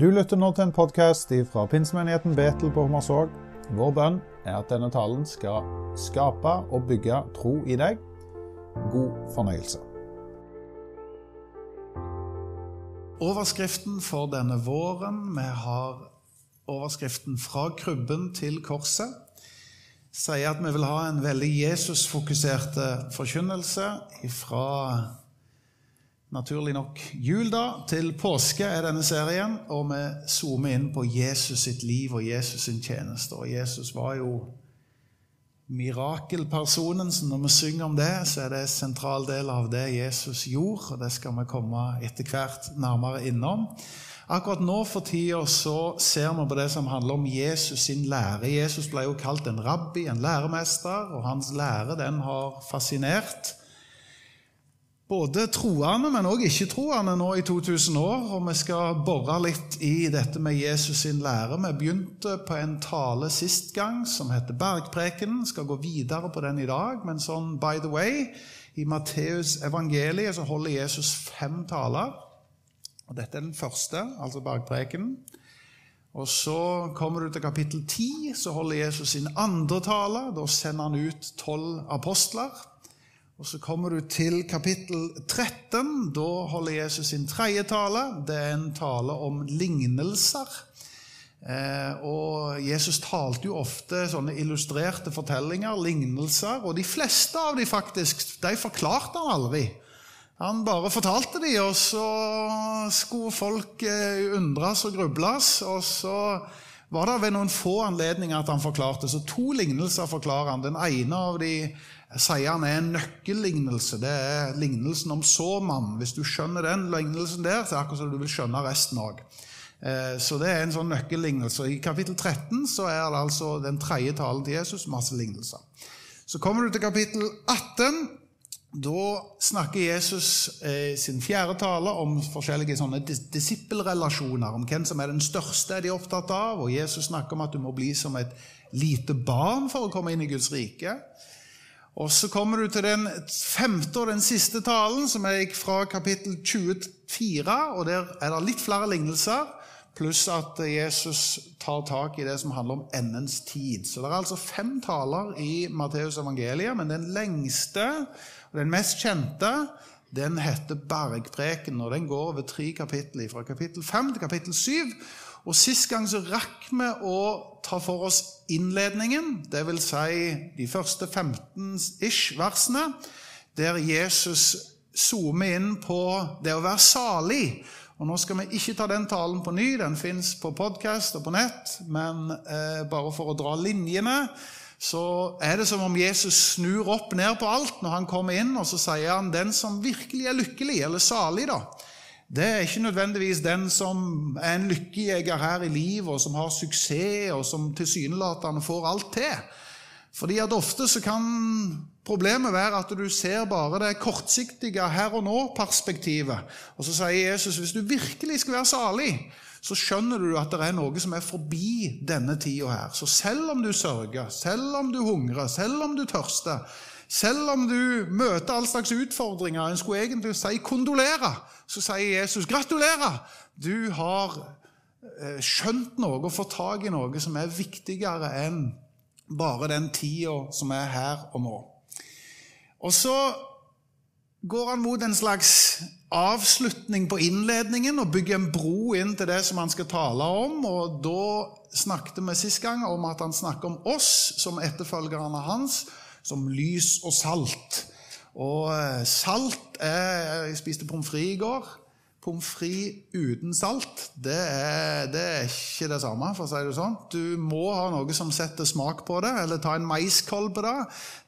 Du lytter nå til en podkast fra pinsemenigheten Betel på Hommersåk. Vår bønn er at denne talen skal skape og bygge tro i deg. God fornøyelse. Overskriften for denne våren Vi har overskriften 'Fra krybben til korset'. Sier at vi vil ha en veldig Jesus-fokuserte forkynnelse fra naturlig nok jul da, til påske er denne serien, og vi zoomer inn på Jesus sitt liv og Jesus sin tjeneste. Og Jesus var jo mirakelpersonen, så når vi synger om det, så er det en sentral del av det Jesus gjorde, og det skal vi komme etter hvert nærmere innom. Akkurat nå for tida så ser vi på det som handler om Jesus sin lære. Jesus ble jo kalt en rabbi, en læremester, og hans lære den har fascinert både troende, men òg ikke-troende nå i 2000 år. Og vi skal bore litt i dette med Jesus sin lære. Vi begynte på en tale sist gang som heter Bergprekenen. Skal gå videre på den i dag. Men sånn by the way, i Matteus evangeliet så holder Jesus fem taler. Og Dette er den første, altså Bergprekenen. Og Så kommer du til kapittel 10, så holder Jesus sin andre tale. Da sender han ut tolv apostler. Og Så kommer du til kapittel 13. Da holder Jesus sin tredje tale. Det er en tale om lignelser. Eh, og Jesus talte jo ofte sånne illustrerte fortellinger, lignelser. Og de fleste av dem faktisk, de forklarte han aldri. Han bare fortalte de, og så skulle folk eh, undres og grubles. Og så var det ved noen få anledninger at han forklarte. Så to lignelser forklarer han. Den ene av de han er en nøkkellignelse. Det er lignelsen om såmannen. Hvis du skjønner den lignelsen der, så er det akkurat som du vil skjønne resten òg. Eh, så det er en sånn nøkkellignelse. I kapittel 13 så er det altså den tredje talen til Jesus, masse lignelser. Så kommer du til kapittel 18. Da snakker Jesus eh, sin fjerde tale om forskjellige sånne disippelrelasjoner, om hvem som er den største de er opptatt av. Og Jesus snakker om at du må bli som et lite barn for å komme inn i Guds rike. Og Så kommer du til den femte og den siste talen, som er fra kapittel 24. og Der er det litt flere lignelser, pluss at Jesus tar tak i det som handler om endens tid. Så det er altså fem taler i Matteus evangeliet, men den lengste og den mest kjente den heter Bergpreken, og den går over tre kapitler, fra kapittel 5 til kapittel 7. Og Sist gang så rakk vi å ta for oss innledningen, dvs. Si de første 15-ish versene, der Jesus zoomer inn på det å være salig. Og Nå skal vi ikke ta den talen på ny, den fins på podkast og på nett, men eh, bare for å dra linjene så er det som om Jesus snur opp ned på alt når han kommer inn, og så sier han 'den som virkelig er lykkelig', eller salig, da det er ikke nødvendigvis den som er en lykkejeger her i livet, og som har suksess, og som tilsynelatende får alt til. Fordi at ofte så kan problemet være at du ser bare det kortsiktige her og nå-perspektivet. Og så sier Jesus hvis du virkelig skal være salig, så skjønner du at det er noe som er forbi denne tida her. Så selv om du sørger, selv om du hungrer, selv om du tørster, selv om du møter all slags utfordringer, en skulle egentlig si kondolere, så sier Jesus gratulerer. Du har eh, skjønt noe og fått tak i noe som er viktigere enn bare den tida som er her og nå. Og så går han mot en slags avslutning på innledningen og bygger en bro inn til det som han skal tale om. og Da snakket vi sist gang om at han snakker om oss som etterfølgerne hans som lys og salt. Og eh, salt er Jeg spiste pommes frites i går. Pommes frites uten salt, det er, det er, ikke det samme, for å si det sånn. Du må ha noe som setter smak på det, eller ta en maiskolbe da.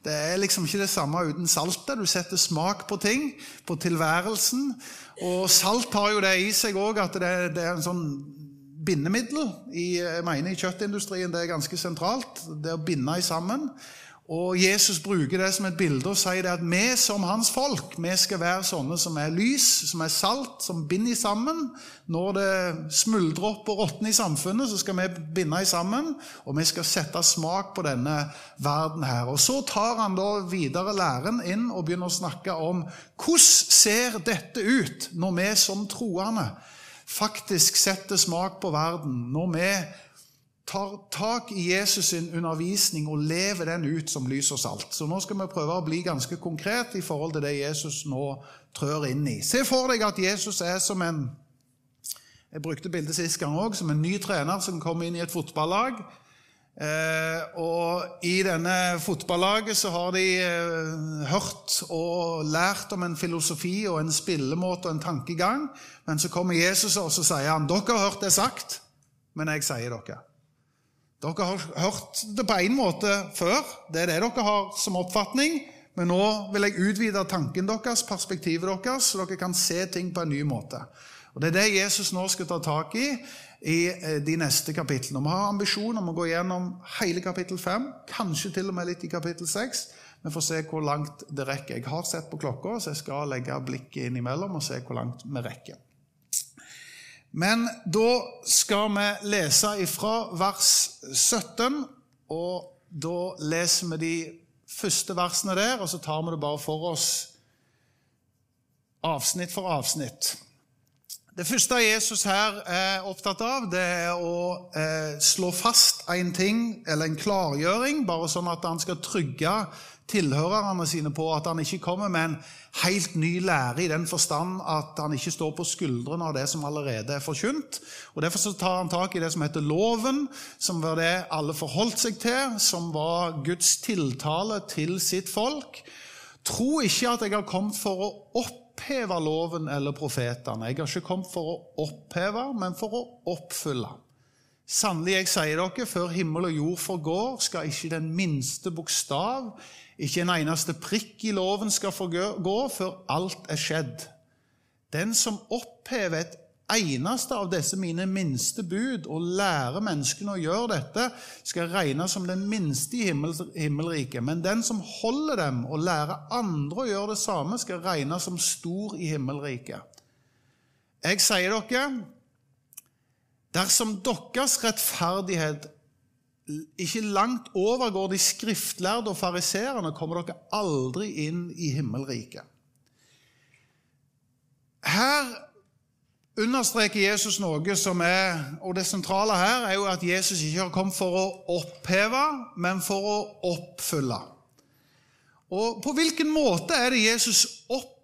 Det er liksom ikke det samme uten saltet. Du setter smak på ting, på tilværelsen. Og salt har jo det i seg òg at det, det er en sånn bindemiddel. I, jeg mener I kjøttindustrien det er ganske sentralt. Det å binde sammen. Og Jesus bruker det som et bilde og sier at vi som hans folk vi skal være sånne som er lys, som er salt, som binder sammen. Når det smuldrer opp og råtner i samfunnet, så skal vi binde sammen. Og vi skal sette smak på denne verden her. Og Så tar han da videre læren inn og begynner å snakke om hvordan ser dette ut når vi som troende faktisk setter smak på verden, når vi tar tak i Jesus sin undervisning og lever den ut som lys og salt. Så nå skal vi prøve å bli ganske konkret i forhold til det Jesus nå trør inn i. Se for deg at Jesus er som en jeg brukte bildet sist gang òg, som en ny trener som kom inn i et fotballag. Eh, og I denne fotballaget så har de eh, hørt og lært om en filosofi og en spillemåte og en tankegang. Men så kommer Jesus og så sier han, dere har hørt det sagt, men jeg sier dere. Dere har hørt det på én måte før. Det er det dere har som oppfatning. Men nå vil jeg utvide tanken deres, perspektivet deres, så dere kan se ting på en ny måte. Og Det er det Jesus nå skal ta tak i i eh, de neste kapitlene. Vi har ambisjon om å gå gjennom hele kapittel 5, kanskje til og med litt i kapittel 6. Vi får se hvor langt det rekker. Jeg har sett på klokka, så jeg skal legge blikket innimellom og se hvor langt vi rekker. Men da skal vi lese ifra vers 17, og da leser vi de første versene der, og så tar vi det bare for oss avsnitt for avsnitt. Det første Jesus her er opptatt av, det er å eh, slå fast en ting, eller en klargjøring, bare sånn at han skal trygge tilhørerne sine på at han ikke kommer med en helt ny lære i den forstand at han ikke står på skuldrene av det som allerede er forkynt. Og Derfor så tar han tak i det som heter loven, som var det alle forholdt seg til, som var Guds tiltale til sitt folk. Tro ikke at jeg har kommet for å oppheve loven eller profetene. Jeg har ikke kommet for å oppheve, men for å oppfylle. Sannelig, jeg sier dere, før himmel og jord forgår, skal ikke den minste bokstav, ikke en eneste prikk i loven skal forgå før alt er skjedd. Den som opphever et eneste av disse mine minste bud og lærer menneskene å gjøre dette, skal regnes som den minste i himmelriket. Men den som holder dem og lærer andre å gjøre det samme, skal regnes som stor i himmelriket. Jeg sier dere, dersom deres rettferdighet ikke langt overgår de skriftlærde og fariseerne, kommer dere aldri inn i himmelriket. Her understreker Jesus noe som er Og det sentrale her er jo at Jesus ikke har kommet for å oppheve, men for å oppfylle. Og på hvilken måte er det Jesus oppfyller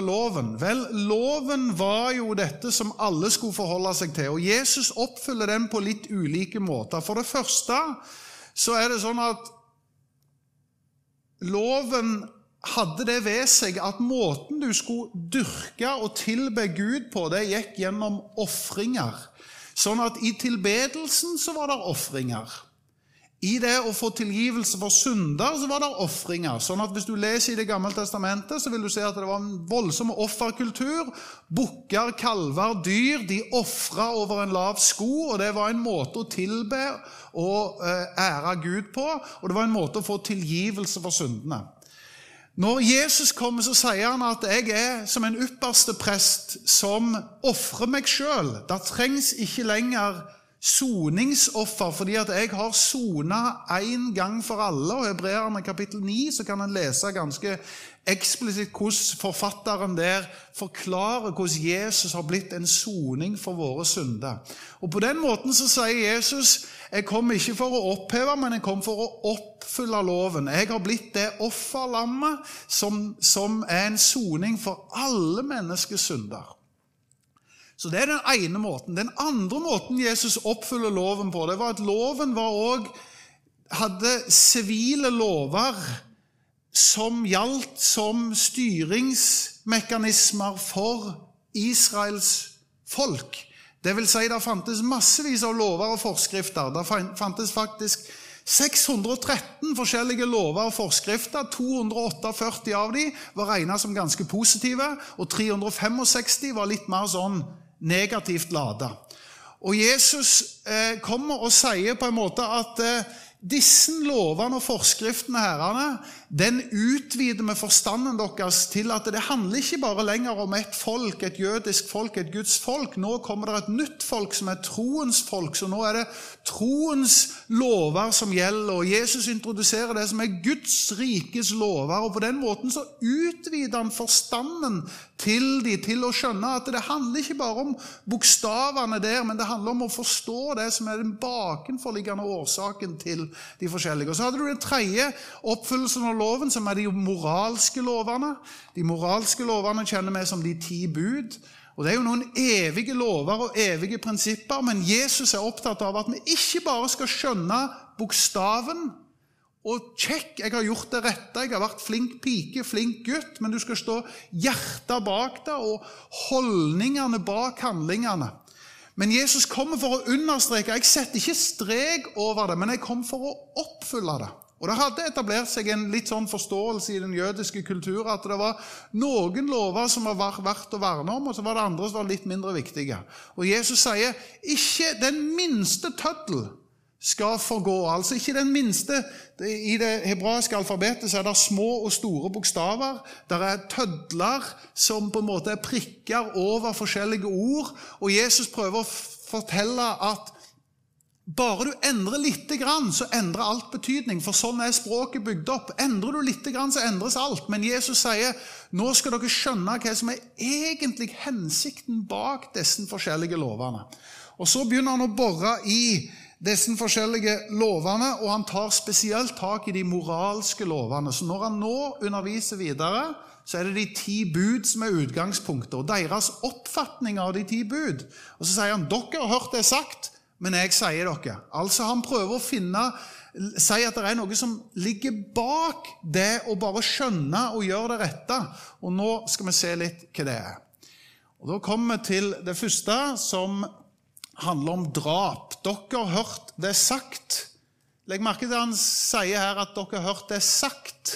loven? Vel, loven var jo dette som alle skulle forholde seg til, og Jesus oppfyller den på litt ulike måter. For det første så er det sånn at loven hadde det ved seg at måten du skulle dyrke og tilbe Gud på, det gikk gjennom ofringer. Sånn at i tilbedelsen så var det ofringer. I det å få tilgivelse for synder så var det ofringer. Sånn at Hvis du leser i Det gamle testamentet, så vil du se at det var en voldsom offerkultur. Bukker, kalver, dyr de ofra over en lav sko, og det var en måte å tilbe og eh, ære Gud på. Og det var en måte å få tilgivelse for syndene. Når Jesus kommer, så sier han at 'jeg er som en ypperste prest som ofrer meg sjøl'. Det trengs ikke lenger soningsoffer, fordi at jeg har sona én gang for alle. Og Hebreerne kapittel 9 så kan en lese ganske eksplisitt hvordan forfatteren der forklarer hvordan Jesus har blitt en soning for våre synder. Og På den måten så sier Jesus jeg kom ikke for å oppheve, men jeg kom for å oppfylle loven. Jeg har blitt det offerlammet som, som er en soning for alle menneskers synder. Så Det er den ene måten. Den andre måten Jesus oppfyller loven på, det var at loven var også, hadde sivile lover som gjaldt som styringsmekanismer for Israels folk. Det vil si, det fantes massevis av lover og forskrifter. Det fantes faktisk 613 forskjellige lover og forskrifter. 248 av dem var regnet som ganske positive, og 365 var litt mer sånn negativt lada. Og Jesus eh, kommer og sier på en måte at eh, disse lovene og forskriftene herrene, den utvider med forstanden deres til at det handler ikke bare lenger om et folk, et jødisk folk, et Guds folk. Nå kommer det et nytt folk som er troens folk. Så nå er det troens lover som gjelder. Og Jesus introduserer det som er Guds rikes lover. Og på den måten så utvider han forstanden til de til å skjønne at det handler ikke bare om bokstavene der, men det handler om å forstå det som er den bakenforliggende årsaken til de forskjellige. Og Så hadde du den tredje oppfyllelsen av loven, som er de moralske lovene. De moralske lovene kjenner vi som de ti bud. Og Det er jo noen evige lover og evige prinsipper, men Jesus er opptatt av at vi ikke bare skal skjønne bokstaven og kjekk, jeg har gjort det rette, jeg har vært flink pike, flink gutt, men du skal stå hjertet bak det og holdningene bak handlingene. Men Jesus kommer for å understreke. Jeg setter ikke strek over det, men jeg kom for å oppfylle det. Og Det hadde etablert seg en litt sånn forståelse i den jødiske kulturen at det var noen lover som var verdt å verne om, og så var det andre som var litt mindre viktige. Og Jesus sier ikke den minste tøddel skal forgå. Altså ikke den minste. I det hebraiske alfabetet så er det små og store bokstaver. Det er tødler som på en måte er prikker over forskjellige ord. Og Jesus prøver å fortelle at bare du endrer litt, så endrer alt betydning. For sånn er språket bygd opp. Endrer du litt, så endres alt. Men Jesus sier nå skal dere skjønne hva som er egentlig hensikten bak disse forskjellige lovene. Og Så begynner han å bore i disse forskjellige lovene, og han tar spesielt tak i de moralske lovene. Så når han nå underviser videre, så er det de ti bud som er utgangspunktet, og deres oppfatning av de ti bud. Og så sier han dere har hørt det sagt, men jeg sier dere. Altså Han prøver å finne Si at det er noe som ligger bak det å bare skjønne og gjøre det rette. Og nå skal vi se litt hva det er. Og Da kommer vi til det første, som handler om drap. Dere har hørt det sagt. Legg merke til han sier her at dere har hørt det sagt.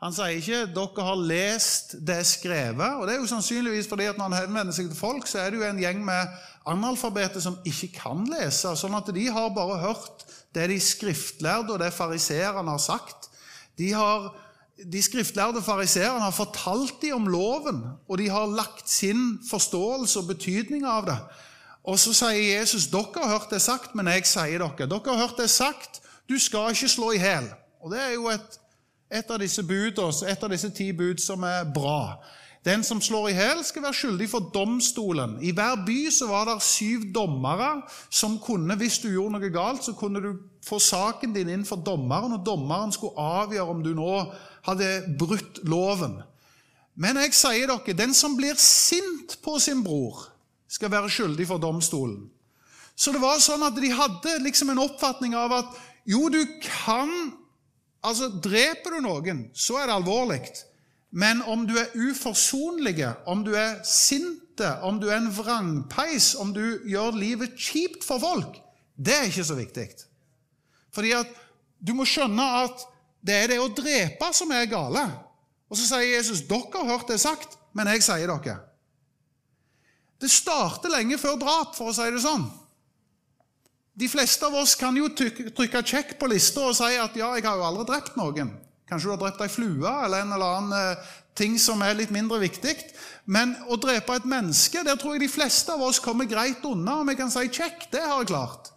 Han sier ikke 'dere har lest det skrevet'. og Det er jo sannsynligvis fordi at når han henvender seg til folk, så er det jo en gjeng med analfabeter som ikke kan lese. Sånn at de har bare hørt det de skriftlærde og det fariseerne har sagt. De, har, de skriftlærde fariseerne har fortalt dem om loven, og de har lagt sin forståelse og betydning av det. Og så sier Jesus, 'Dere har hørt det sagt, men jeg sier dere.' Dere har hørt det sagt, 'Du skal ikke slå i hjel. Og det er jo et, et, av disse budene, et av disse ti bud som er bra. Den som slår i hæl, skal være skyldig for domstolen. I hver by så var det syv dommere som kunne, hvis du gjorde noe galt, så kunne du få saken din inn for dommeren, og dommeren skulle avgjøre om du nå hadde brutt loven. Men jeg sier dere, den som blir sint på sin bror, skal være skyldig for domstolen. Så det var sånn at de hadde liksom en oppfatning av at jo, du kan Altså, dreper du noen, så er det alvorlig. Men om du er uforsonlig, om du er sinte, om du er en vrangpeis, om du gjør livet kjipt for folk, det er ikke så viktig. Fordi at du må skjønne at det er det å drepe som er gale. Og så sier Jesus dere har hørt det sagt, men jeg sier dere. Det starter lenge før drap, for å si det sånn. De fleste av oss kan jo trykke check på lista og si at ja, jeg har jo aldri drept noen. Kanskje du har drept ei flue eller en eller annen eh, ting som er litt mindre viktig. Men å drepe et menneske, der tror jeg de fleste av oss kommer greit unna. Og vi kan si 'kjekk, det har jeg klart.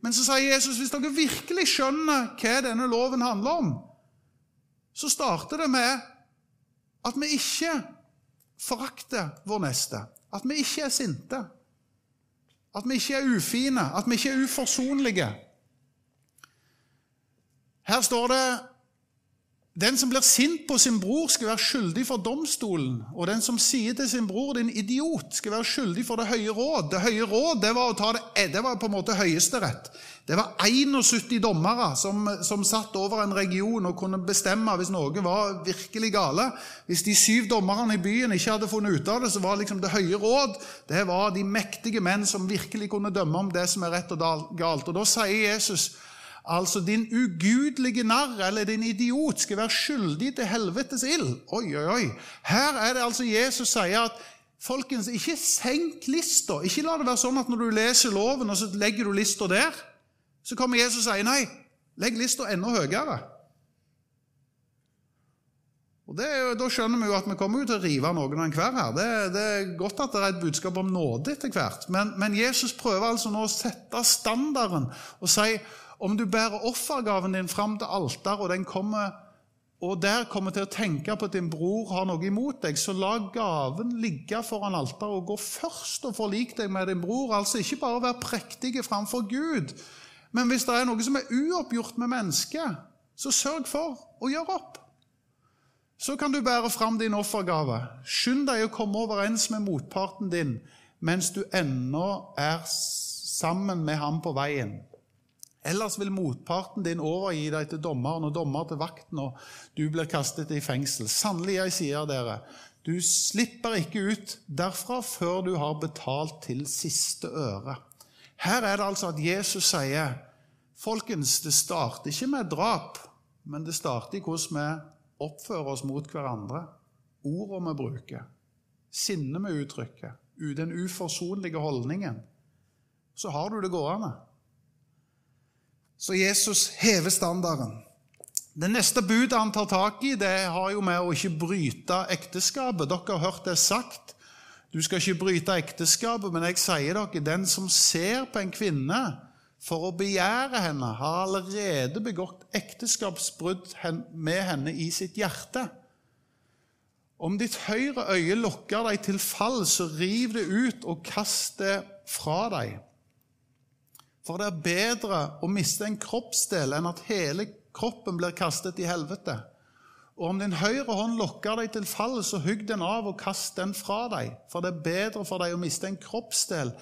Men så sier Jesus hvis dere virkelig skjønner hva denne loven handler om, så starter det med at vi ikke forakter vår neste. At vi ikke er sinte. At vi ikke er ufine. At vi ikke er uforsonlige. Her står det den som blir sint på sin bror, skal være skyldig for domstolen. Og den som sier til sin bror 'din idiot', skal være skyldig for det høye råd. Det høye råd det var, det, det var på en måte høyesterett. Det var 71 dommere som, som, satt over en region og kunne bestemme hvis noe var virkelig gale. Hvis de syv dommerne i byen ikke hadde funnet ut av det, så var liksom det høye råd det var de mektige menn som virkelig kunne dømme om det som er rett og galt. Og Da sier Jesus Altså, din ugudelige narr eller din idiot skal være skyldig til helvetes ild. Oi, oi, oi. Her er det altså Jesus sier at folkens, ikke senk lista. Ikke la det være sånn at når du leser loven, og så legger du lista der, så kommer Jesus og sier nei, Legg lista enda høyere. Og det, Da skjønner vi jo at vi kommer til å rive noen av enhver her. Det, det, er godt at det er et budskap om nåde etter hvert, men, men, Jesus prøver altså nå å sette standarden og si om du bærer offergaven din fram til alteret, og kommer og der kommer til å tenke på at din bror har noe imot deg, så la gaven ligge foran alteret og gå først og forlik deg med din bror. Altså ikke bare være prektige framfor Gud, men hvis det er noe som er uoppgjort med mennesket, så sørg for å gjøre opp. Så kan du bære fram din offergave. Skynd deg å komme overens med motparten din mens du ennå er sammen med ham på veien. Ellers vil motparten din overgi deg til dommeren og dommer til vakten, og du blir kastet i fengsel. Sannelig, jeg sier dere, du slipper ikke ut derfra før du har betalt til siste øre. Her er det altså at Jesus sier, folkens, det starter ikke med drap, men det starter i hvordan vi oppfører oss mot hverandre, ordene vi bruker, sinnet vi uttrykker, den uforsonlige holdningen. Så har du det gående. Så Jesus hever standarden. Det neste budet han tar tak i, det har jo med å ikke bryte ekteskapet. Dere har hørt det sagt. Du skal ikke bryte ekteskapet, men jeg sier dere, den som ser på en kvinne for å begjære henne, har allerede begått ekteskapsbrudd med henne i sitt hjerte. Om ditt høyre øye lokker deg til fall, så riv det ut og kast det fra deg. For det er bedre å miste en kroppsdel enn at hele kroppen blir kastet i helvete. Og om din høyre hånd lokker deg til fallet, så hugg den av og kast den fra deg. For det er bedre for deg å miste en kroppsdel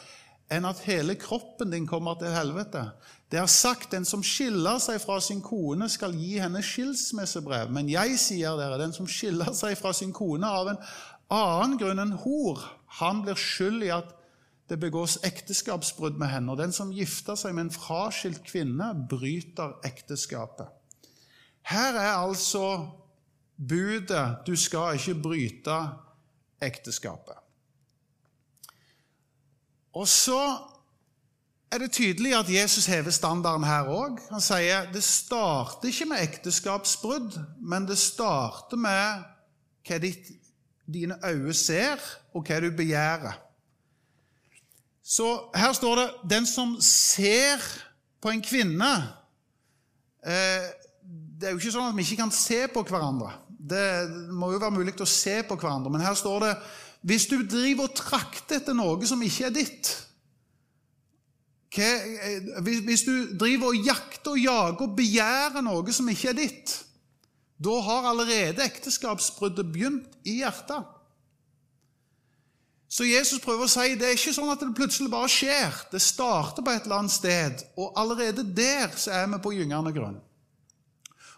enn at hele kroppen din kommer til helvete. Det er sagt, den som skiller seg fra sin kone, skal gi henne skilsmissebrev. Men jeg sier dere, den som skiller seg fra sin kone av en annen grunn enn hor, han blir skyld i at det begås ekteskapsbrudd med henne. Og den som gifter seg med en fraskilt kvinne, bryter ekteskapet. Her er altså budet du skal ikke bryte ekteskapet. Og så er det tydelig at Jesus hever standarden her òg. Han sier det starter ikke med ekteskapsbrudd, men det starter med hva ditt, dine øyne ser, og hva du begjærer. Så her står det 'den som ser på en kvinne'. Eh, det er jo ikke sånn at vi ikke kan se på hverandre. Det må jo være mulig å se på hverandre. Men her står det 'hvis du driver og trakter etter noe som ikke er ditt' eh, Hvis du driver og jakter og jager og begjærer noe som ikke er ditt, da har allerede ekteskapsbruddet begynt i hjertet. Så Jesus prøver å si det er ikke sånn at det plutselig bare skjer. Det starter på et eller annet sted, og allerede der så er vi på gyngende grunn.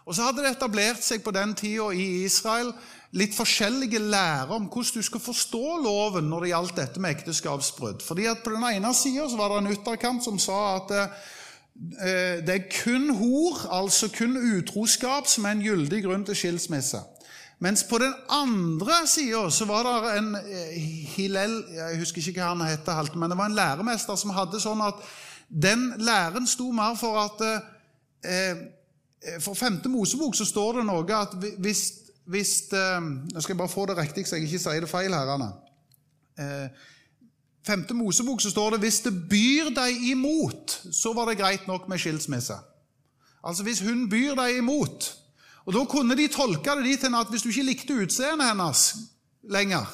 Og Så hadde det etablert seg på den tida i Israel litt forskjellige lærer om hvordan du skal forstå loven når det gjaldt dette med ekteskapsbrudd. Fordi at På den ene sida var det en ytterkant som sa at eh, det er kun hor, altså kun utroskap, som er en gyldig grunn til skilsmisse. Mens på den andre sida så var det en eh, Hillel Jeg husker ikke hva han het, men det var en læremester som hadde sånn at den læren sto mer for at eh, eh, For femte Mosebok så står det noe at hvis, hvis eh, Nå skal jeg bare få det riktig, så jeg ikke sier det feil her. Eh, femte Mosebok så står det hvis det byr deg imot, så var det greit nok med skilsmisse. Altså hvis hun byr deg imot, og Da kunne de tolke det dit at hvis du ikke likte utseendet hennes lenger,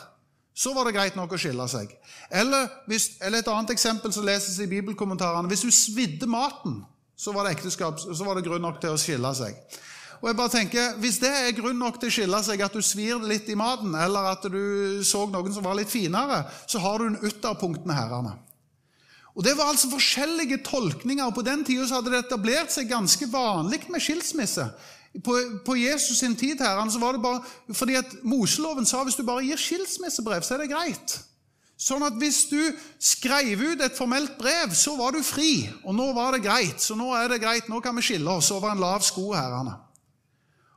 så var det greit nok å skille seg. Eller, hvis, eller et annet eksempel som leses i bibelkommentarene hvis du svidde maten, så var, det så var det grunn nok til å skille seg. Og jeg bare tenker, Hvis det er grunn nok til å skille seg, at du svir litt i maten, eller at du så noen som var litt finere, så har du en ytterpunktene herrene. Og Det var altså forskjellige tolkninger, og på den tida hadde det etablert seg ganske vanlig med skilsmisse. På, på Jesus sin tid her, så var det bare fordi at Moseloven sa hvis du bare gir skilsmissebrev, så er det greit. Sånn at hvis du skrev ut et formelt brev, så var du fri. Og nå var det greit. Så nå er det greit, nå kan vi skille oss over en lav sko, herrene.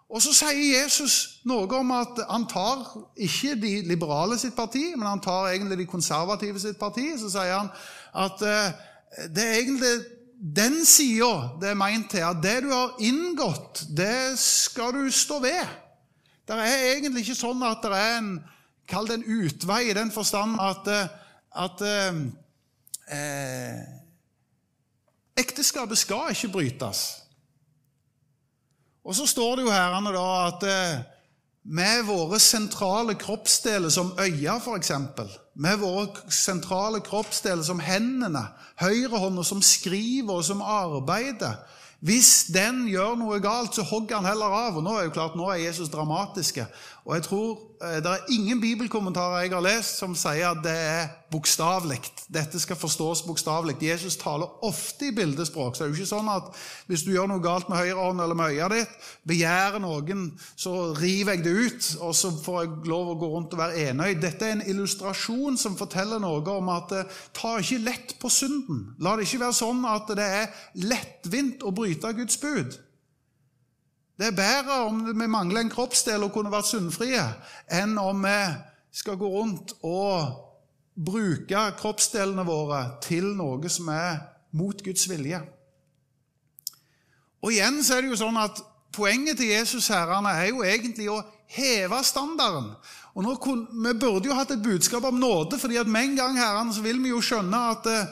Og så sier Jesus noe om at han tar ikke de liberale sitt parti, men han tar egentlig de konservative sitt parti. Så sier han at uh, det er egentlig den sida det er meint til, at det du har inngått, det skal du stå ved. Det er egentlig ikke sånn at det er en Kall det en utvei i den forstand at, at eh, Ekteskapet skal ikke brytes. Og så står det jo her da at eh, med våre sentrale kroppsdeler som øya, f.eks., med våre sentrale kroppsdeler som hendene, høyrehånda som skriver og som arbeider Hvis den gjør noe galt, så hogger han heller av. Og nå er jo klart, nå er Jesus dramatiske. Og jeg tror eh, Det er ingen bibelkommentarer jeg har lest som sier at det er bokstavelig. Dette skal forstås bokstavelig. Jesus taler ofte i bildespråk. så det er jo ikke sånn at Hvis du gjør noe galt med høyrehånden eller med øyet ditt, begjærer noen, så river jeg det ut, og så får jeg lov å gå rundt og være enøyd. Dette er en illustrasjon som forteller noe om at eh, ta ikke lett på synden. La det ikke være sånn at det er lettvint å bryte Guds bud. Det er bedre om vi mangler en kroppsdel og kunne vært sunnfrie, enn om vi skal gå rundt og bruke kroppsdelene våre til noe som er mot Guds vilje. Og igjen så er det jo sånn at Poenget til Jesus herrene er jo egentlig å heve standarden. Og nå, Vi burde jo hatt et budskap om nåde, fordi at med en gang herrene, så vil vi jo skjønne at eh,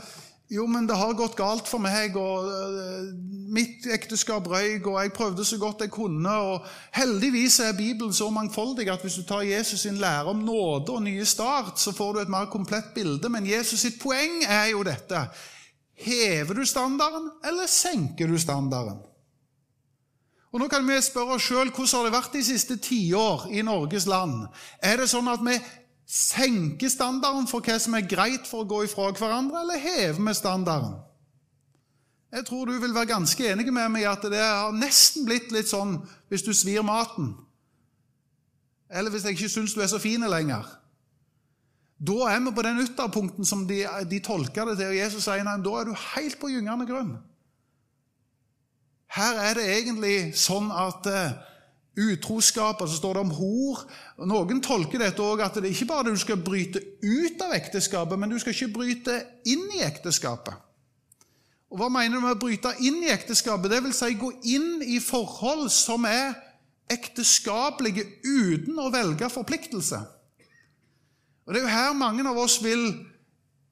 jo, men det har gått galt for meg, og uh, mitt ekteskap røyk, og jeg prøvde så godt jeg kunne. og Heldigvis er Bibelen så mangfoldig at hvis du tar Jesus sin lære om nåde og nye start, så får du et mer komplett bilde. Men Jesus sitt poeng er jo dette. Hever du standarden, eller senker du standarden? Og Nå kan vi spørre oss sjøl hvordan har det vært de siste tiår i Norges land. Er det sånn at vi senke standarden for hva som er greit for å gå ifra hverandre, eller heve vi standarden? Jeg tror du vil være ganske enig med meg i at det har nesten blitt litt sånn hvis du svir maten. Eller hvis jeg ikke syns du er så fin lenger. Da er vi på den ytterpunkten som de, de tolker det til, og Jesus sier nei, da er du helt på gyngende grunn. Her er det egentlig sånn at eh, utroskap, og så står det om hor. Noen tolker dette òg at det ikke bare er du skal bryte ut av ekteskapet, men du skal ikke bryte inn i ekteskapet. Og Hva mener du med å bryte inn i ekteskapet? Det vil si gå inn i forhold som er ekteskapelige uten å velge forpliktelse. Og Det er jo her mange av oss vil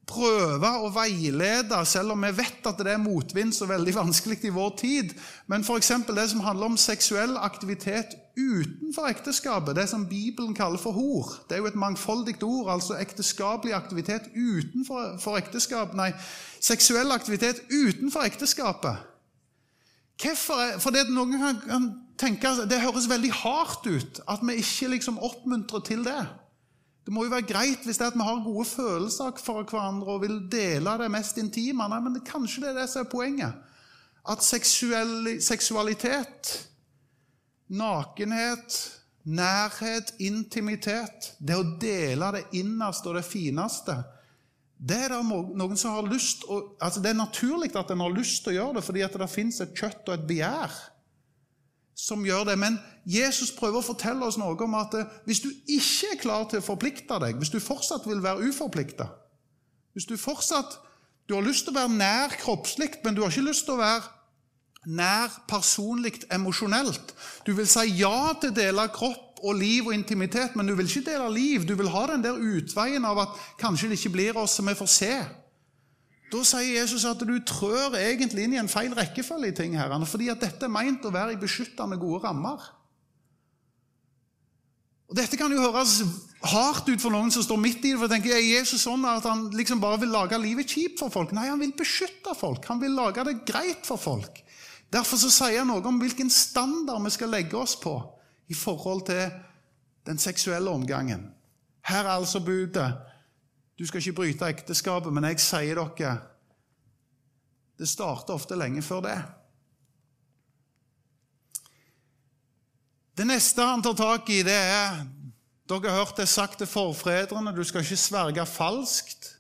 prøve å veilede, selv om vi vet at det er motvind så veldig vanskelig i vår tid. Men f.eks. det som handler om seksuell aktivitet utenfor ekteskapet, det som Bibelen kaller for hor. Det er jo et mangfoldig ord, altså ekteskapelig aktivitet utenfor ekteskap, Nei, seksuell aktivitet utenfor ekteskapet. Hvorfor? Fordi noen kan tenke det høres veldig hardt ut at vi ikke liksom oppmuntrer til det. Det må jo være greit hvis det er at vi har gode følelser for hverandre og vil dele det mest intime. Nei, men det, kanskje det er det som er poenget. At seksualitet, nakenhet, nærhet, intimitet Det å dele det innerste og det fineste det er noen som har lyst altså Det er naturlig at en har lyst til å gjøre det, fordi at det fins et kjøtt og et begjær som gjør det. Men Jesus prøver å fortelle oss noe om at eh, hvis du ikke er klar til å forplikte deg, hvis du fortsatt vil være uforplikta, hvis du fortsatt du har lyst til å være nær kroppslig, men du har ikke lyst til å være nær personlig emosjonelt. Du vil si ja til å dele kropp og liv og intimitet, men du vil ikke dele liv. Du vil ha den der utveien av at kanskje det ikke blir oss som vi får se. Da sier Jesus at du trør egentlig inn i en feil rekkefølge i ting, herrene, fordi at dette er meint å være i beskyttende, gode rammer. Og Dette kan jo høres hardt ut for noen som står midt i det. for tenker, Er Jesus sånn at han liksom bare vil lage livet kjipt for folk? Nei, han vil beskytte folk. Han vil lage det greit for folk. Derfor så sier han noe om hvilken standard vi skal legge oss på i forhold til den seksuelle omgangen. Her er altså budet du skal ikke bryte ekteskapet, men jeg sier dere Det starter ofte lenge før det. Det neste han tar tak i, det er Dere har hørt det sagt til forfedrene du skal ikke sverge falskt.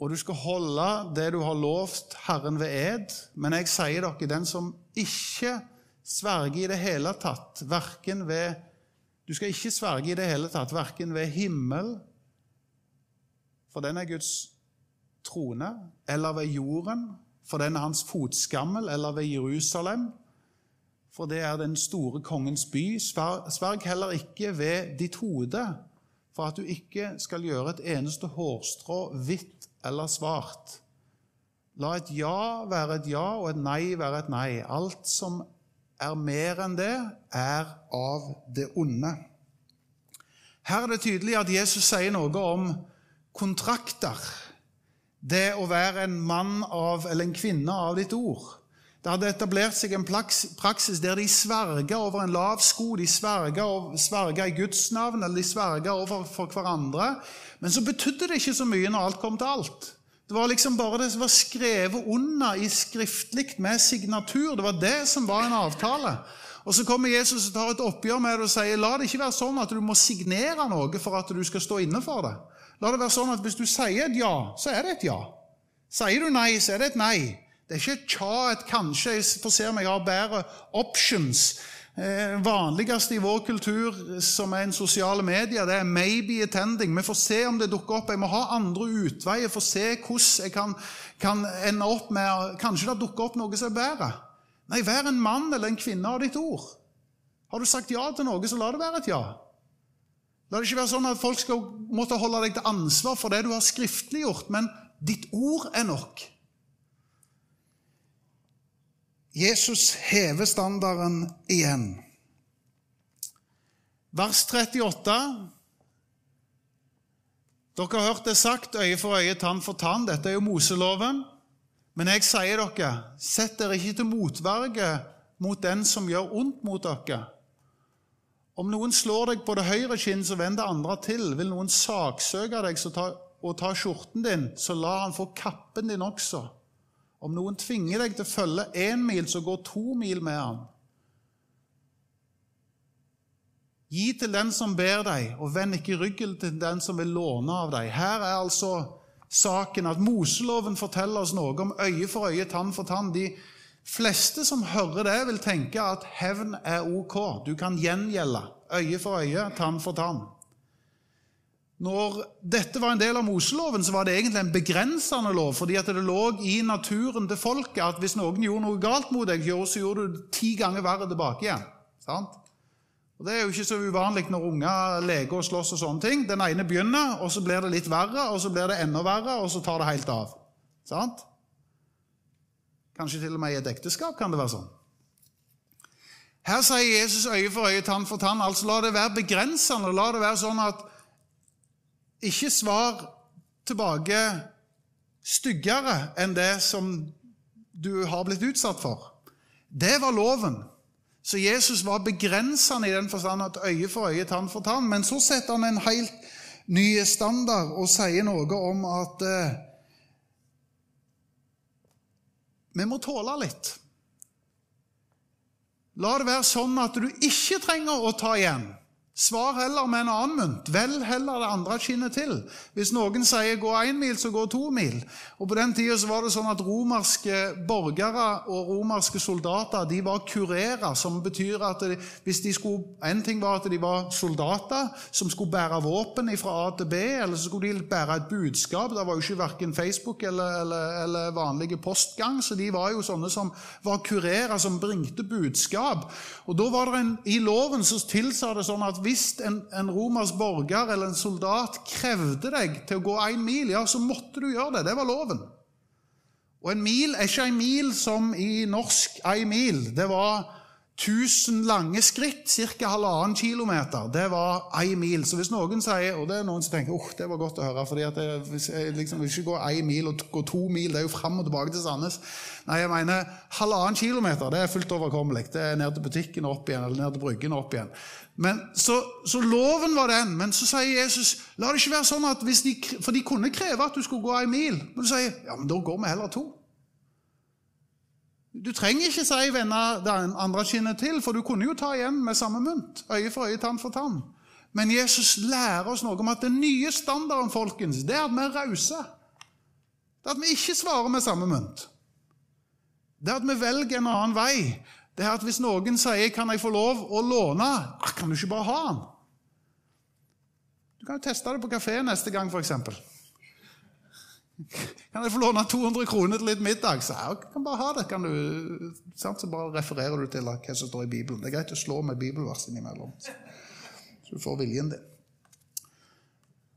Og du skal holde det du har lovt Herren ved ed. Men jeg sier dere, den som ikke sverger i det hele tatt, verken ved Du skal ikke sverge i det hele tatt, verken ved himmel for den er Guds trone, eller ved jorden, for den er hans fotskammel, eller ved Jerusalem, for det er den store kongens by. Sverg heller ikke ved ditt hode, for at du ikke skal gjøre et eneste hårstrå hvitt eller svart. La et ja være et ja og et nei være et nei. Alt som er mer enn det, er av det onde. Her er det tydelig at Jesus sier noe om kontrakter. Det å være en mann av, eller en kvinne av ditt ord. Det hadde etablert seg en praksis der de sverga over en lav sko, de sverga, i Guds navn, eller de sverga overfor hverandre. Men så betydde det ikke så mye når alt kom til alt. Det var liksom bare det som var skrevet under i skriftlig med signatur. Det var det som var en avtale. Og Så kommer Jesus og tar et oppgjør med det og sier la det ikke være sånn at du må signere noe for at du skal stå inne for det. La det være sånn at hvis du sier et ja, så er det et ja. Sier du nei, så er det et nei. Det er ikke et tja, et kanskje. Jeg får se om jeg har bedre options. Eh, vanligste i vår kultur som er en sosiale medier, det er 'maybe attending'. Vi får se om det dukker opp. Jeg må ha andre utveier for å se hvordan jeg kan, kan ende opp med Kanskje det dukker opp noe som er bedre. Nei, vær en mann eller en kvinne av ditt ord. Har du sagt ja til noe, så la det være et ja. La det ikke være sånn at folk skal måtte holde deg til ansvar for det du har skriftliggjort, men ditt ord er nok. Jesus hever standarden igjen. Vers 38. Dere har hørt det sagt øye for øye, tann for tann. Dette er jo Moseloven. Men jeg sier dere, sett dere ikke til motverge mot den som gjør ondt mot dere. Om noen slår deg på det høyre kinn, så vend det andre til. Vil noen saksøke deg og ta skjorten din, så la han få kappen din også. Om noen tvinger deg til å følge én mil, så gå to mil med han. Gi til den som ber deg, og vend ikke ryggen til den som vil låne av deg. Her er altså saken at Moseloven forteller oss noe om øye for øye, tann for tann. De fleste som hører det, vil tenke at hevn er ok. Du kan gjengjelde øye for øye, tann for tann. Når dette var en del av Moseloven, så var det egentlig en begrensende lov, fordi at det lå i naturen til folket at hvis noen gjorde noe galt mot deg, så gjorde du ti ganger verre tilbake igjen. Sant? Og Det er jo ikke så uvanlig når unger leker og slåss og sånne ting. Den ene begynner, og så blir det litt verre, og så blir det enda verre, og så tar det helt av. Sant? Kanskje til og med i et ekteskap kan det være sånn. Her sier Jesus øye for øye, tann for tann. Altså La det være begrensende. La det være sånn at ikke svar tilbake styggere enn det som du har blitt utsatt for. Det var loven. Så Jesus var begrensende i den forstand at øye for øye, tann for tann. Men så setter han en helt ny standard og sier noe om at eh, vi må tåle litt. La det være sånn at du ikke trenger å ta igjen. Svar heller med en annen mynt. Vel heller det andre kinnet til. Hvis noen sier 'gå én mil', så gå to mil. Og På den tida var det sånn at romerske borgere og romerske soldater de var kurere, som betyr at de, hvis de skulle, En ting var at de var soldater som skulle bære våpen fra A til B, eller så skulle de bære et budskap. Det var jo ikke verken Facebook eller, eller, eller vanlige postgang, så de var jo sånne som var kurerer, som bringte budskap. Og da var det en, I loven så tilsa det sånn at hvis en, en, romersk borger eller en soldat krevde deg til å gå én mil, ja, så måtte du gjøre det. Det var loven. Og en mil er ikke en mil som i norsk ei mil. Det var 1000 lange skritt, ca. halvannen kilometer. Det var ei mil. Så hvis noen sier Og det er noen som tenker oh, det var godt å høre, fordi at jeg, liksom, vil ikke gå ei mil og gå to mil. Det er jo fram og tilbake til Sandnes. Nei, jeg mener halvannen kilometer. Det er fullt overkommelig. Det er ned til butikken og opp igjen, eller ned til bryggen og opp igjen. Men, så, så, loven var den. Men så sier Jesus la det ikke være sånn at hvis de, For de kunne kreve at du skulle gå en mil. Men du sier ja, men da går vi heller to. Du trenger ikke si vende det andre kinnet til, for du kunne jo ta igjen med samme mynt. Øye for øye, tann for tann. Men Jesus lærer oss noe om at den nye standarden folkens, det er at vi er rause. Det er at vi ikke svarer med samme mynt. Det er at vi velger en annen vei det er at hvis noen sier 'Kan jeg få lov å låne?' Ah, kan du ikke bare ha den? Du kan jo teste det på kafé neste gang, f.eks. Kan jeg få låne 200 kroner til litt middag? Så jeg kan bare ha det. Kan du, sant? Så bare refererer du til hva som står i Bibelen. Det er greit å slå med bibelvers innimellom. Så du får viljen din.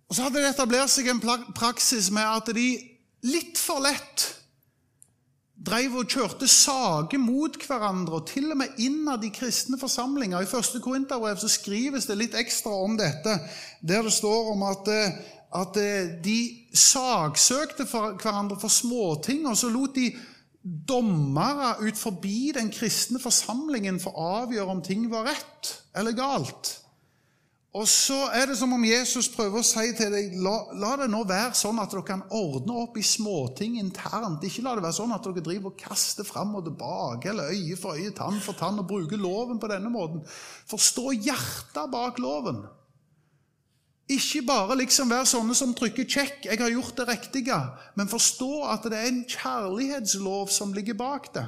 Og Så hadde det etablert seg en praksis med at de litt for lett drev og kjørte saker mot hverandre, og til og med innad i kristne forsamlinger. I første Korinterbrev skrives det litt ekstra om dette, der det står om at, eh, at eh, de saksøkte hverandre for småting, og så lot de dommere ut forbi den kristne forsamlingen for å avgjøre om ting var rett eller galt. Og så er det som om Jesus prøver å si til deg la, la, det nå være sånn at dere kan ordne opp i småting internt. Ikke la det være sånn at dere driver og kaster fram og tilbake, eller øye for øye, tann for tann, og bruker loven på denne måten. Forstå hjertet bak loven. Ikke bare liksom være sånne som trykker 'check', 'jeg har gjort det riktige', men forstå at det er en kjærlighetslov som ligger bak det.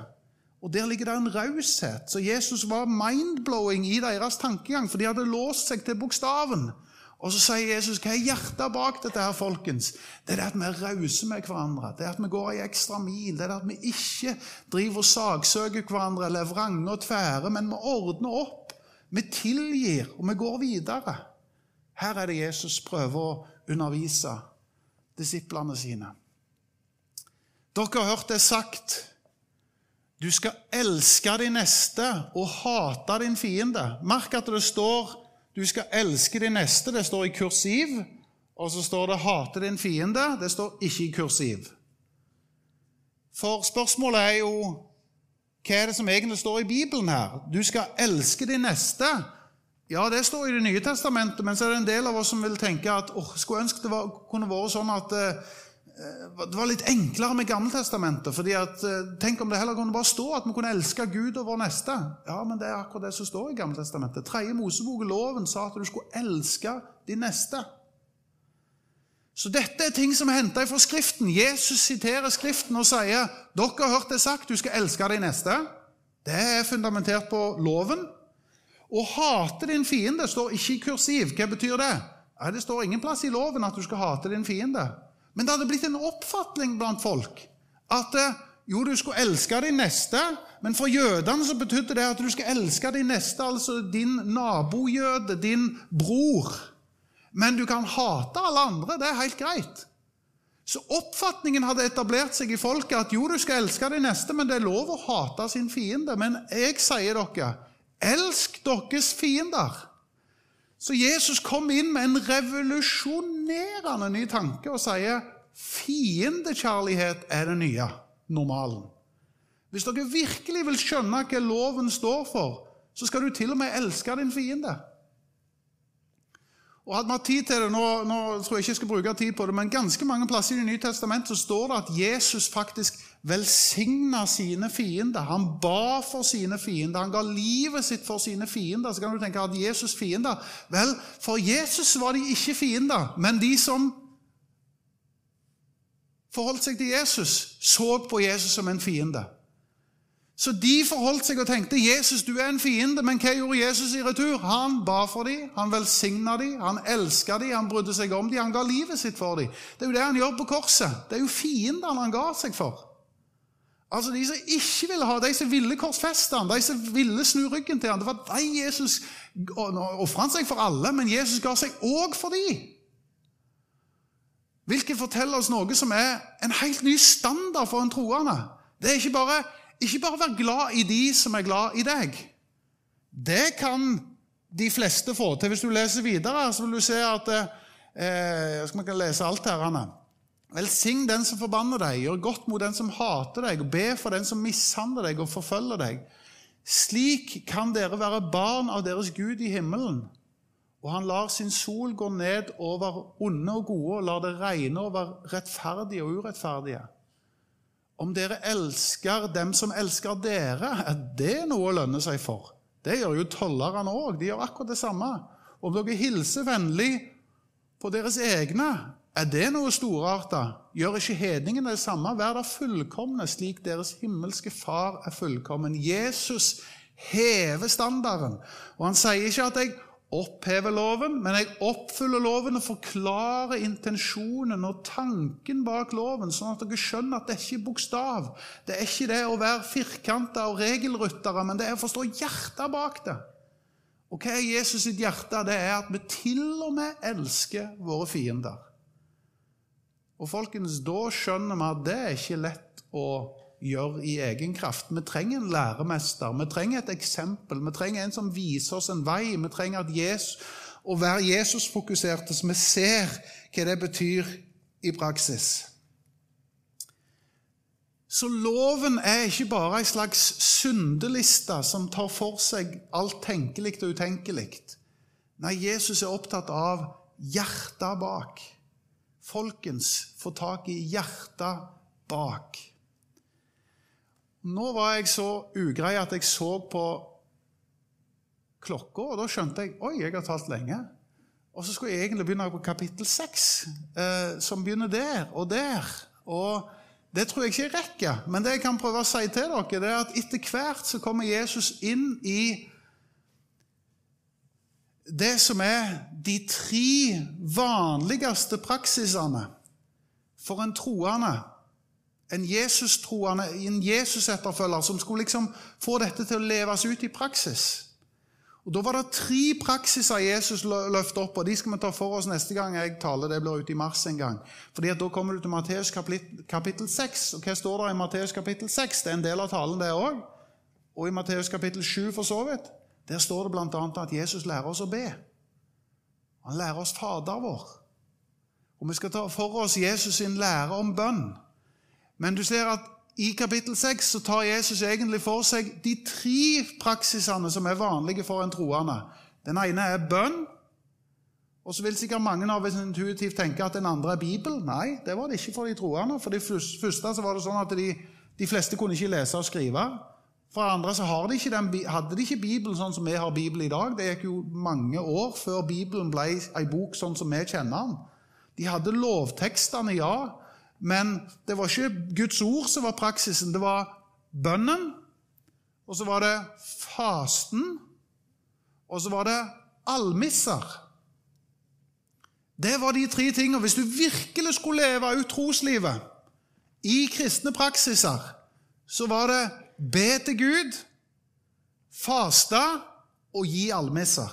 Og Der ligger det en raushet. Så Jesus var mind-blowing i deres tankegang, for de hadde låst seg til bokstaven. Og så sier Jesus hva er hjertet bak dette, her, folkens? Det er det at vi er rause med hverandre. Det er at vi går ei ekstra mil. Det er det at vi ikke driver og saksøker hverandre eller vranger og tværer, men vi ordner opp. Vi tilgir, og vi går videre. Her er det Jesus prøver å undervise disiplene sine. Dere har hørt det sagt du skal elske din neste og hate din fiende. Merk at det står 'du skal elske din neste'. Det står i kursiv. Og så står det 'hate din fiende'. Det står ikke i kursiv. For spørsmålet er jo hva er det som egentlig står i Bibelen her? Du skal elske din neste. Ja, det står i Det nye testamentet, men så er det en del av oss som vil tenke at oh, skulle ønske det var, kunne vært sånn at uh, Eh, det var litt enklere med Gammeltestamentet. fordi at, eh, Tenk om det heller kunne bare stå at vi kunne elske Gud og vår neste. Ja, men det er akkurat det som står i Gammeltestamentet. Tredje Mosebok, loven, sa at du skulle elske din neste. Så dette er ting som er henta fra Skriften. Jesus siterer Skriften og sier dere har hørt det sagt, du skal elske din neste. Det er fundamentert på loven. Å hate din fiende står ikke i kursiv. Hva betyr det? Det står ingen plass i loven at du skal hate din fiende. Men det hadde blitt en oppfatning blant folk at eh, jo, du skulle elske din neste, men for jødene så betydde det at du skulle elske din neste, altså din nabojøde, din bror. Men du kan hate alle andre. Det er helt greit. Så oppfatningen hadde etablert seg i folket at jo, du skal elske din neste, men det er lov å hate sin fiende. Men jeg sier dere, elsk deres fiender. Så Jesus kom inn med en revolusjonerende ny tanke og sier fiendekjærlighet er det nye normalen. Hvis dere virkelig vil skjønne hva loven står for, så skal du til og med elske din fiende. Og Hadde hatt tid til det, nå, nå, tror jeg ikke jeg skal bruke tid på det, men ganske mange plasser i Det nye testamentet så står det at Jesus faktisk velsigna sine fiender. Han ba for sine fiender. Han ga livet sitt for sine fiender. Så kan du tenke at Jesus fiender Vel, for Jesus var de ikke fiender, men de som forholdt seg til Jesus, så på Jesus som en fiende. Så de forholdt seg og tenkte Jesus, du er en fiende. Men hva gjorde Jesus i retur? Han ba for dem, han velsigna dem, han elska dem, han brydde seg om dem, han ga livet sitt for dem. Det er jo det han gjør på korset. Det er jo fiendene han ga seg for. Altså De som ikke ville ha, de som ville korsfeste han, de som ville snu ryggen til han, Det var de Jesus ofra seg for alle, men Jesus ga seg òg for dem. Hvilket forteller oss noe som er en helt ny standard for en troende. Det er ikke bare ikke bare være glad i de som er glad i deg. Det kan de fleste få til. Hvis du leser videre, så vil du se at eh, Jeg skal kan lese alt her. Anne. Velsign den som forbanner deg, gjør godt mot den som hater deg, og be for den som mishandler deg og forfølger deg. Slik kan dere være barn av deres Gud i himmelen. Og han lar sin sol gå ned over onde og gode, og lar det regne over rettferdige og urettferdige. Om dere elsker dem som elsker dere, er det noe å lønne seg for. Det gjør jo tollerne òg. De gjør akkurat det samme. Om dere hilser vennlig på deres egne, er det noe storarta? Gjør ikke hedningene det samme? Vær da fullkomne, slik deres himmelske Far er fullkommen. Jesus hever standarden. Og han sier ikke at jeg oppheve loven, men jeg oppfyller loven og forklarer intensjonen og tanken bak loven, sånn at dere skjønner at det er ikke bokstav. Det er ikke det å være firkanta og regelryttere, men det er å forstå hjertet bak det. Og hva er Jesus sitt hjerte? Det er at vi til og med elsker våre fiender. Og folkens, da skjønner vi at det er ikke lett å gjøre i egen kraft. Vi trenger en læremester, vi trenger et eksempel, vi trenger en som viser oss en vei. Vi trenger at Jesus, å være Jesus-fokuserte, så vi ser hva det betyr i praksis. Så loven er ikke bare ei slags syndeliste som tar for seg alt tenkelig og utenkelig. Nei, Jesus er opptatt av hjertet bak. Folkens, få tak i hjertet bak. Nå var jeg så ugrei at jeg så på klokka, og da skjønte jeg oi, jeg har talt lenge. Og så skulle jeg egentlig begynne på kapittel 6, eh, som begynner der og der. Og det tror jeg ikke jeg rekker, men det jeg kan prøve å si til dere, det er at etter hvert så kommer Jesus inn i det som er de tre vanligste praksisene for en troende en Jesus-troende, en Jesus-etterfølger, som skulle liksom få dette til å leves ut i praksis. Og Da var det tre praksiser Jesus løftet opp, og de skal vi ta for oss neste gang jeg taler. Det blir ute i mars en gang. Fordi at Da kommer du til Matteus kapittel 6. Og hva står det i Matteus kapittel 6? Det er en del av talen, det òg. Og i Matteus kapittel 7, for så vidt. Der står det bl.a. at Jesus lærer oss å be. Han lærer oss Fader vår. Og vi skal ta for oss Jesus sin lære om bønn. Men du ser at i kapittel 6 så tar Jesus egentlig for seg de tre praksisene som er vanlige for en troende. Den ene er bønn. Og så vil sikkert mange av oss intuitivt tenke at den andre er Bibel. Nei, det var det ikke for de troende. For de første så var det sånn at de, de fleste kunne ikke lese og skrive. For andre så de den, hadde de ikke Bibelen sånn som vi har Bibelen i dag. Det gikk jo mange år før Bibelen ble ei bok sånn som vi kjenner den. De hadde lovtekstene, ja, men det var ikke Guds ord som var praksisen. Det var bønnen, og så var det fasten, og så var det almisser. Det var de tre tingene. Hvis du virkelig skulle leve ut troslivet i kristne praksiser, så var det be til Gud, faste og gi almisser.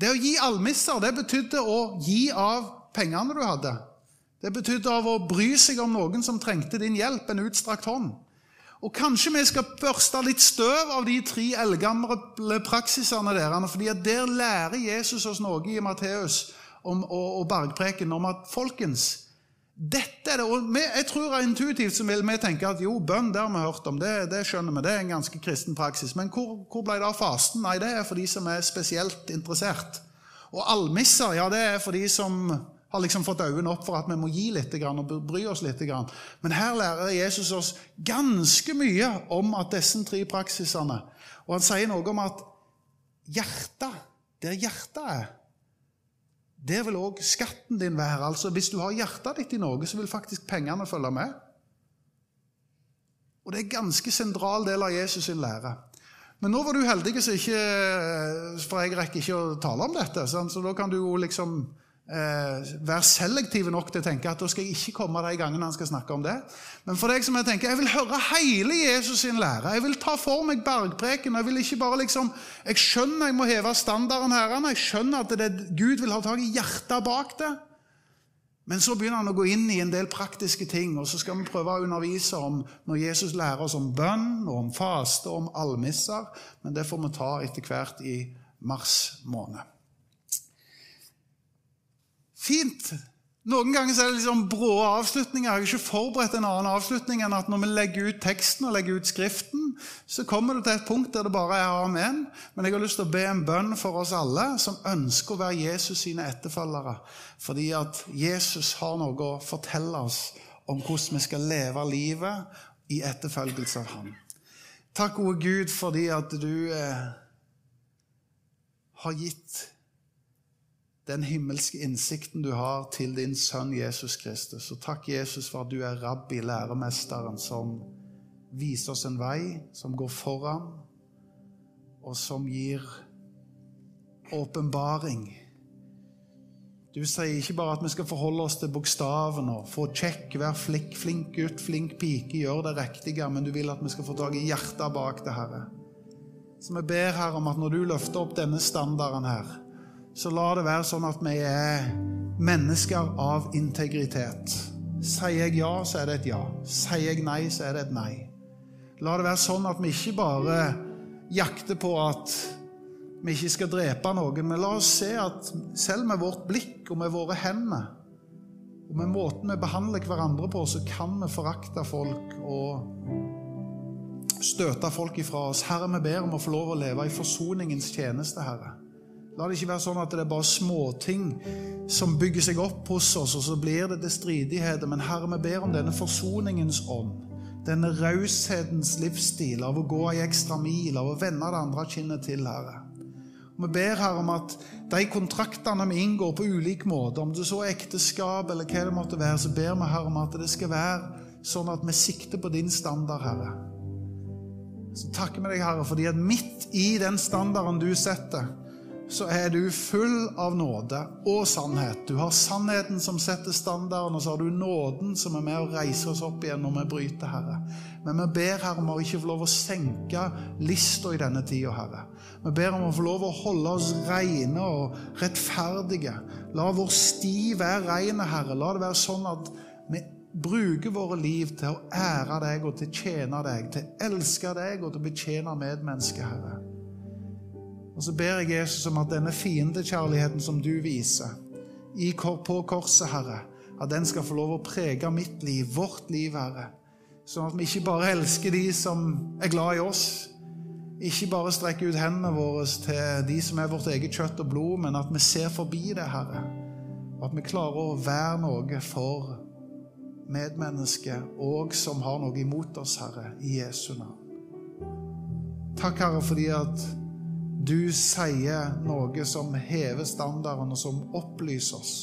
Det å gi almisser det betydde å gi av pengene du hadde. Det betydde av å bry seg om noen som trengte din hjelp, en utstrakt hånd. Og Kanskje vi skal børste litt støv av de tre eldgamle praksisene deres. fordi at der lærer Jesus oss noe i Matteus og, og bergpreken om at folkens, dette er det, og Jeg tror intuitivt så vil vi tenke at jo, bønn det har vi hørt om, det, det, skjønner vi, det er en ganske kristen praksis. Men hvor, hvor ble det av fasten? Nei, det er for de som er spesielt interessert. Og almisser, ja, det er for de som har liksom fått øynene opp for at vi må gi litt og bry oss litt. Men her lærer Jesus oss ganske mye om at disse tre praksisene Og han sier noe om at hjertet, der hjertet er, der vil òg skatten din være. Altså Hvis du har hjertet ditt i noe, så vil faktisk pengene følge med. Og Det er en ganske sentral del av Jesus sin lære. Men nå var du heldig så ikke For jeg rekker ikke å tale om dette. Så da kan du jo liksom eh, være selektive nok til å tenke at da skal jeg ikke komme de gangene han skal snakke om det. Men for deg som jeg tenker, jeg vil høre hele Jesus sin lære. Jeg vil ta for meg bergpreken. Jeg vil ikke bare liksom, jeg skjønner jeg må heve standarden her. Jeg skjønner at det, Gud vil ha tak i hjertet bak det. Men så begynner han å gå inn i en del praktiske ting, og så skal vi prøve å undervise om når Jesus lærer oss om bønn, og om faste og om almisser. Men det får vi ta etter hvert i mars måned. Fint. Noen ganger er det liksom brå avslutninger. Jeg har ikke forberedt en annen avslutning enn at når vi legger ut teksten og legger ut Skriften, så kommer det til et punkt der det bare er amen. Men jeg har lyst til å be en bønn for oss alle som ønsker å være Jesus sine etterfølgere. Fordi at Jesus har noe å fortelle oss om hvordan vi skal leve livet i etterfølgelse av ham. Takk, gode Gud, fordi at du eh, har gitt den himmelske innsikten du har til din sønn Jesus Kristus. Og takk, Jesus, for at du er rabbi, læremesteren, som viser oss en vei, som går foran, og som gir åpenbaring. Du sier ikke bare at vi skal forholde oss til bokstavene og få kjekk, være flink, flink gutt, flink pike, gjøre det riktige, men du vil at vi skal få tak i hjertet bak det, Herre. Så vi ber her om at når du løfter opp denne standarden her, så la det være sånn at vi er mennesker av integritet. Sier jeg ja, så er det et ja. Sier jeg nei, så er det et nei. La det være sånn at vi ikke bare jakter på at vi ikke skal drepe noen, men la oss se at selv med vårt blikk og med våre hender og med måten vi behandler hverandre på, så kan vi forakte folk og støte folk ifra oss. Herre, vi ber om å få lov å leve i forsoningens tjeneste, Herre. La det ikke være sånn at det er bare småting som bygger seg opp hos oss, og så blir det til stridigheter. Men Herre, vi ber om denne forsoningens ånd. Denne raushetens livsstil av å gå ei ekstra mil, av å vende det andre kinnet til, Herre. Vi ber her om at de kontraktene vi inngår på ulik måte, om det så er ekteskap eller hva det måtte være, så ber vi her om at det skal være sånn at vi sikter på din standard, Herre. Så takker vi deg, Herre, fordi at midt i den standarden du setter, så er du full av nåde og sannhet. Du har sannheten som setter standarden, og så har du nåden som er med å reise oss opp igjen når vi bryter, Herre. Men vi ber Herre om å ikke få lov å senke lista i denne tida, Herre. Vi ber om å få lov å holde oss rene og rettferdige. La vår sti være reine, Herre. La det være sånn at vi bruker våre liv til å ære deg og til å tjene deg, til å elske deg og til å betjene medmennesket, Herre. Og så ber jeg Jesus om at denne fiendekjærligheten som du viser på korset, Herre, at den skal få lov å prege mitt liv, vårt liv, Herre. Sånn at vi ikke bare elsker de som er glad i oss, ikke bare strekker ut hendene våre til de som er vårt eget kjøtt og blod, men at vi ser forbi det, Herre. Og at vi klarer å være noe for medmennesket og som har noe imot oss, Herre, i Jesu navn. Takk, Herre, fordi at du sier noe som hever standarden, og som opplyser oss.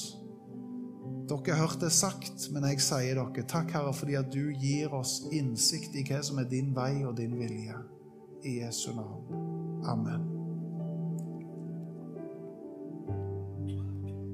Dere har hørt det sagt, men jeg sier dere takk, Herre, fordi at du gir oss innsikt i hva som er din vei og din vilje. I Jesu navn. Amen.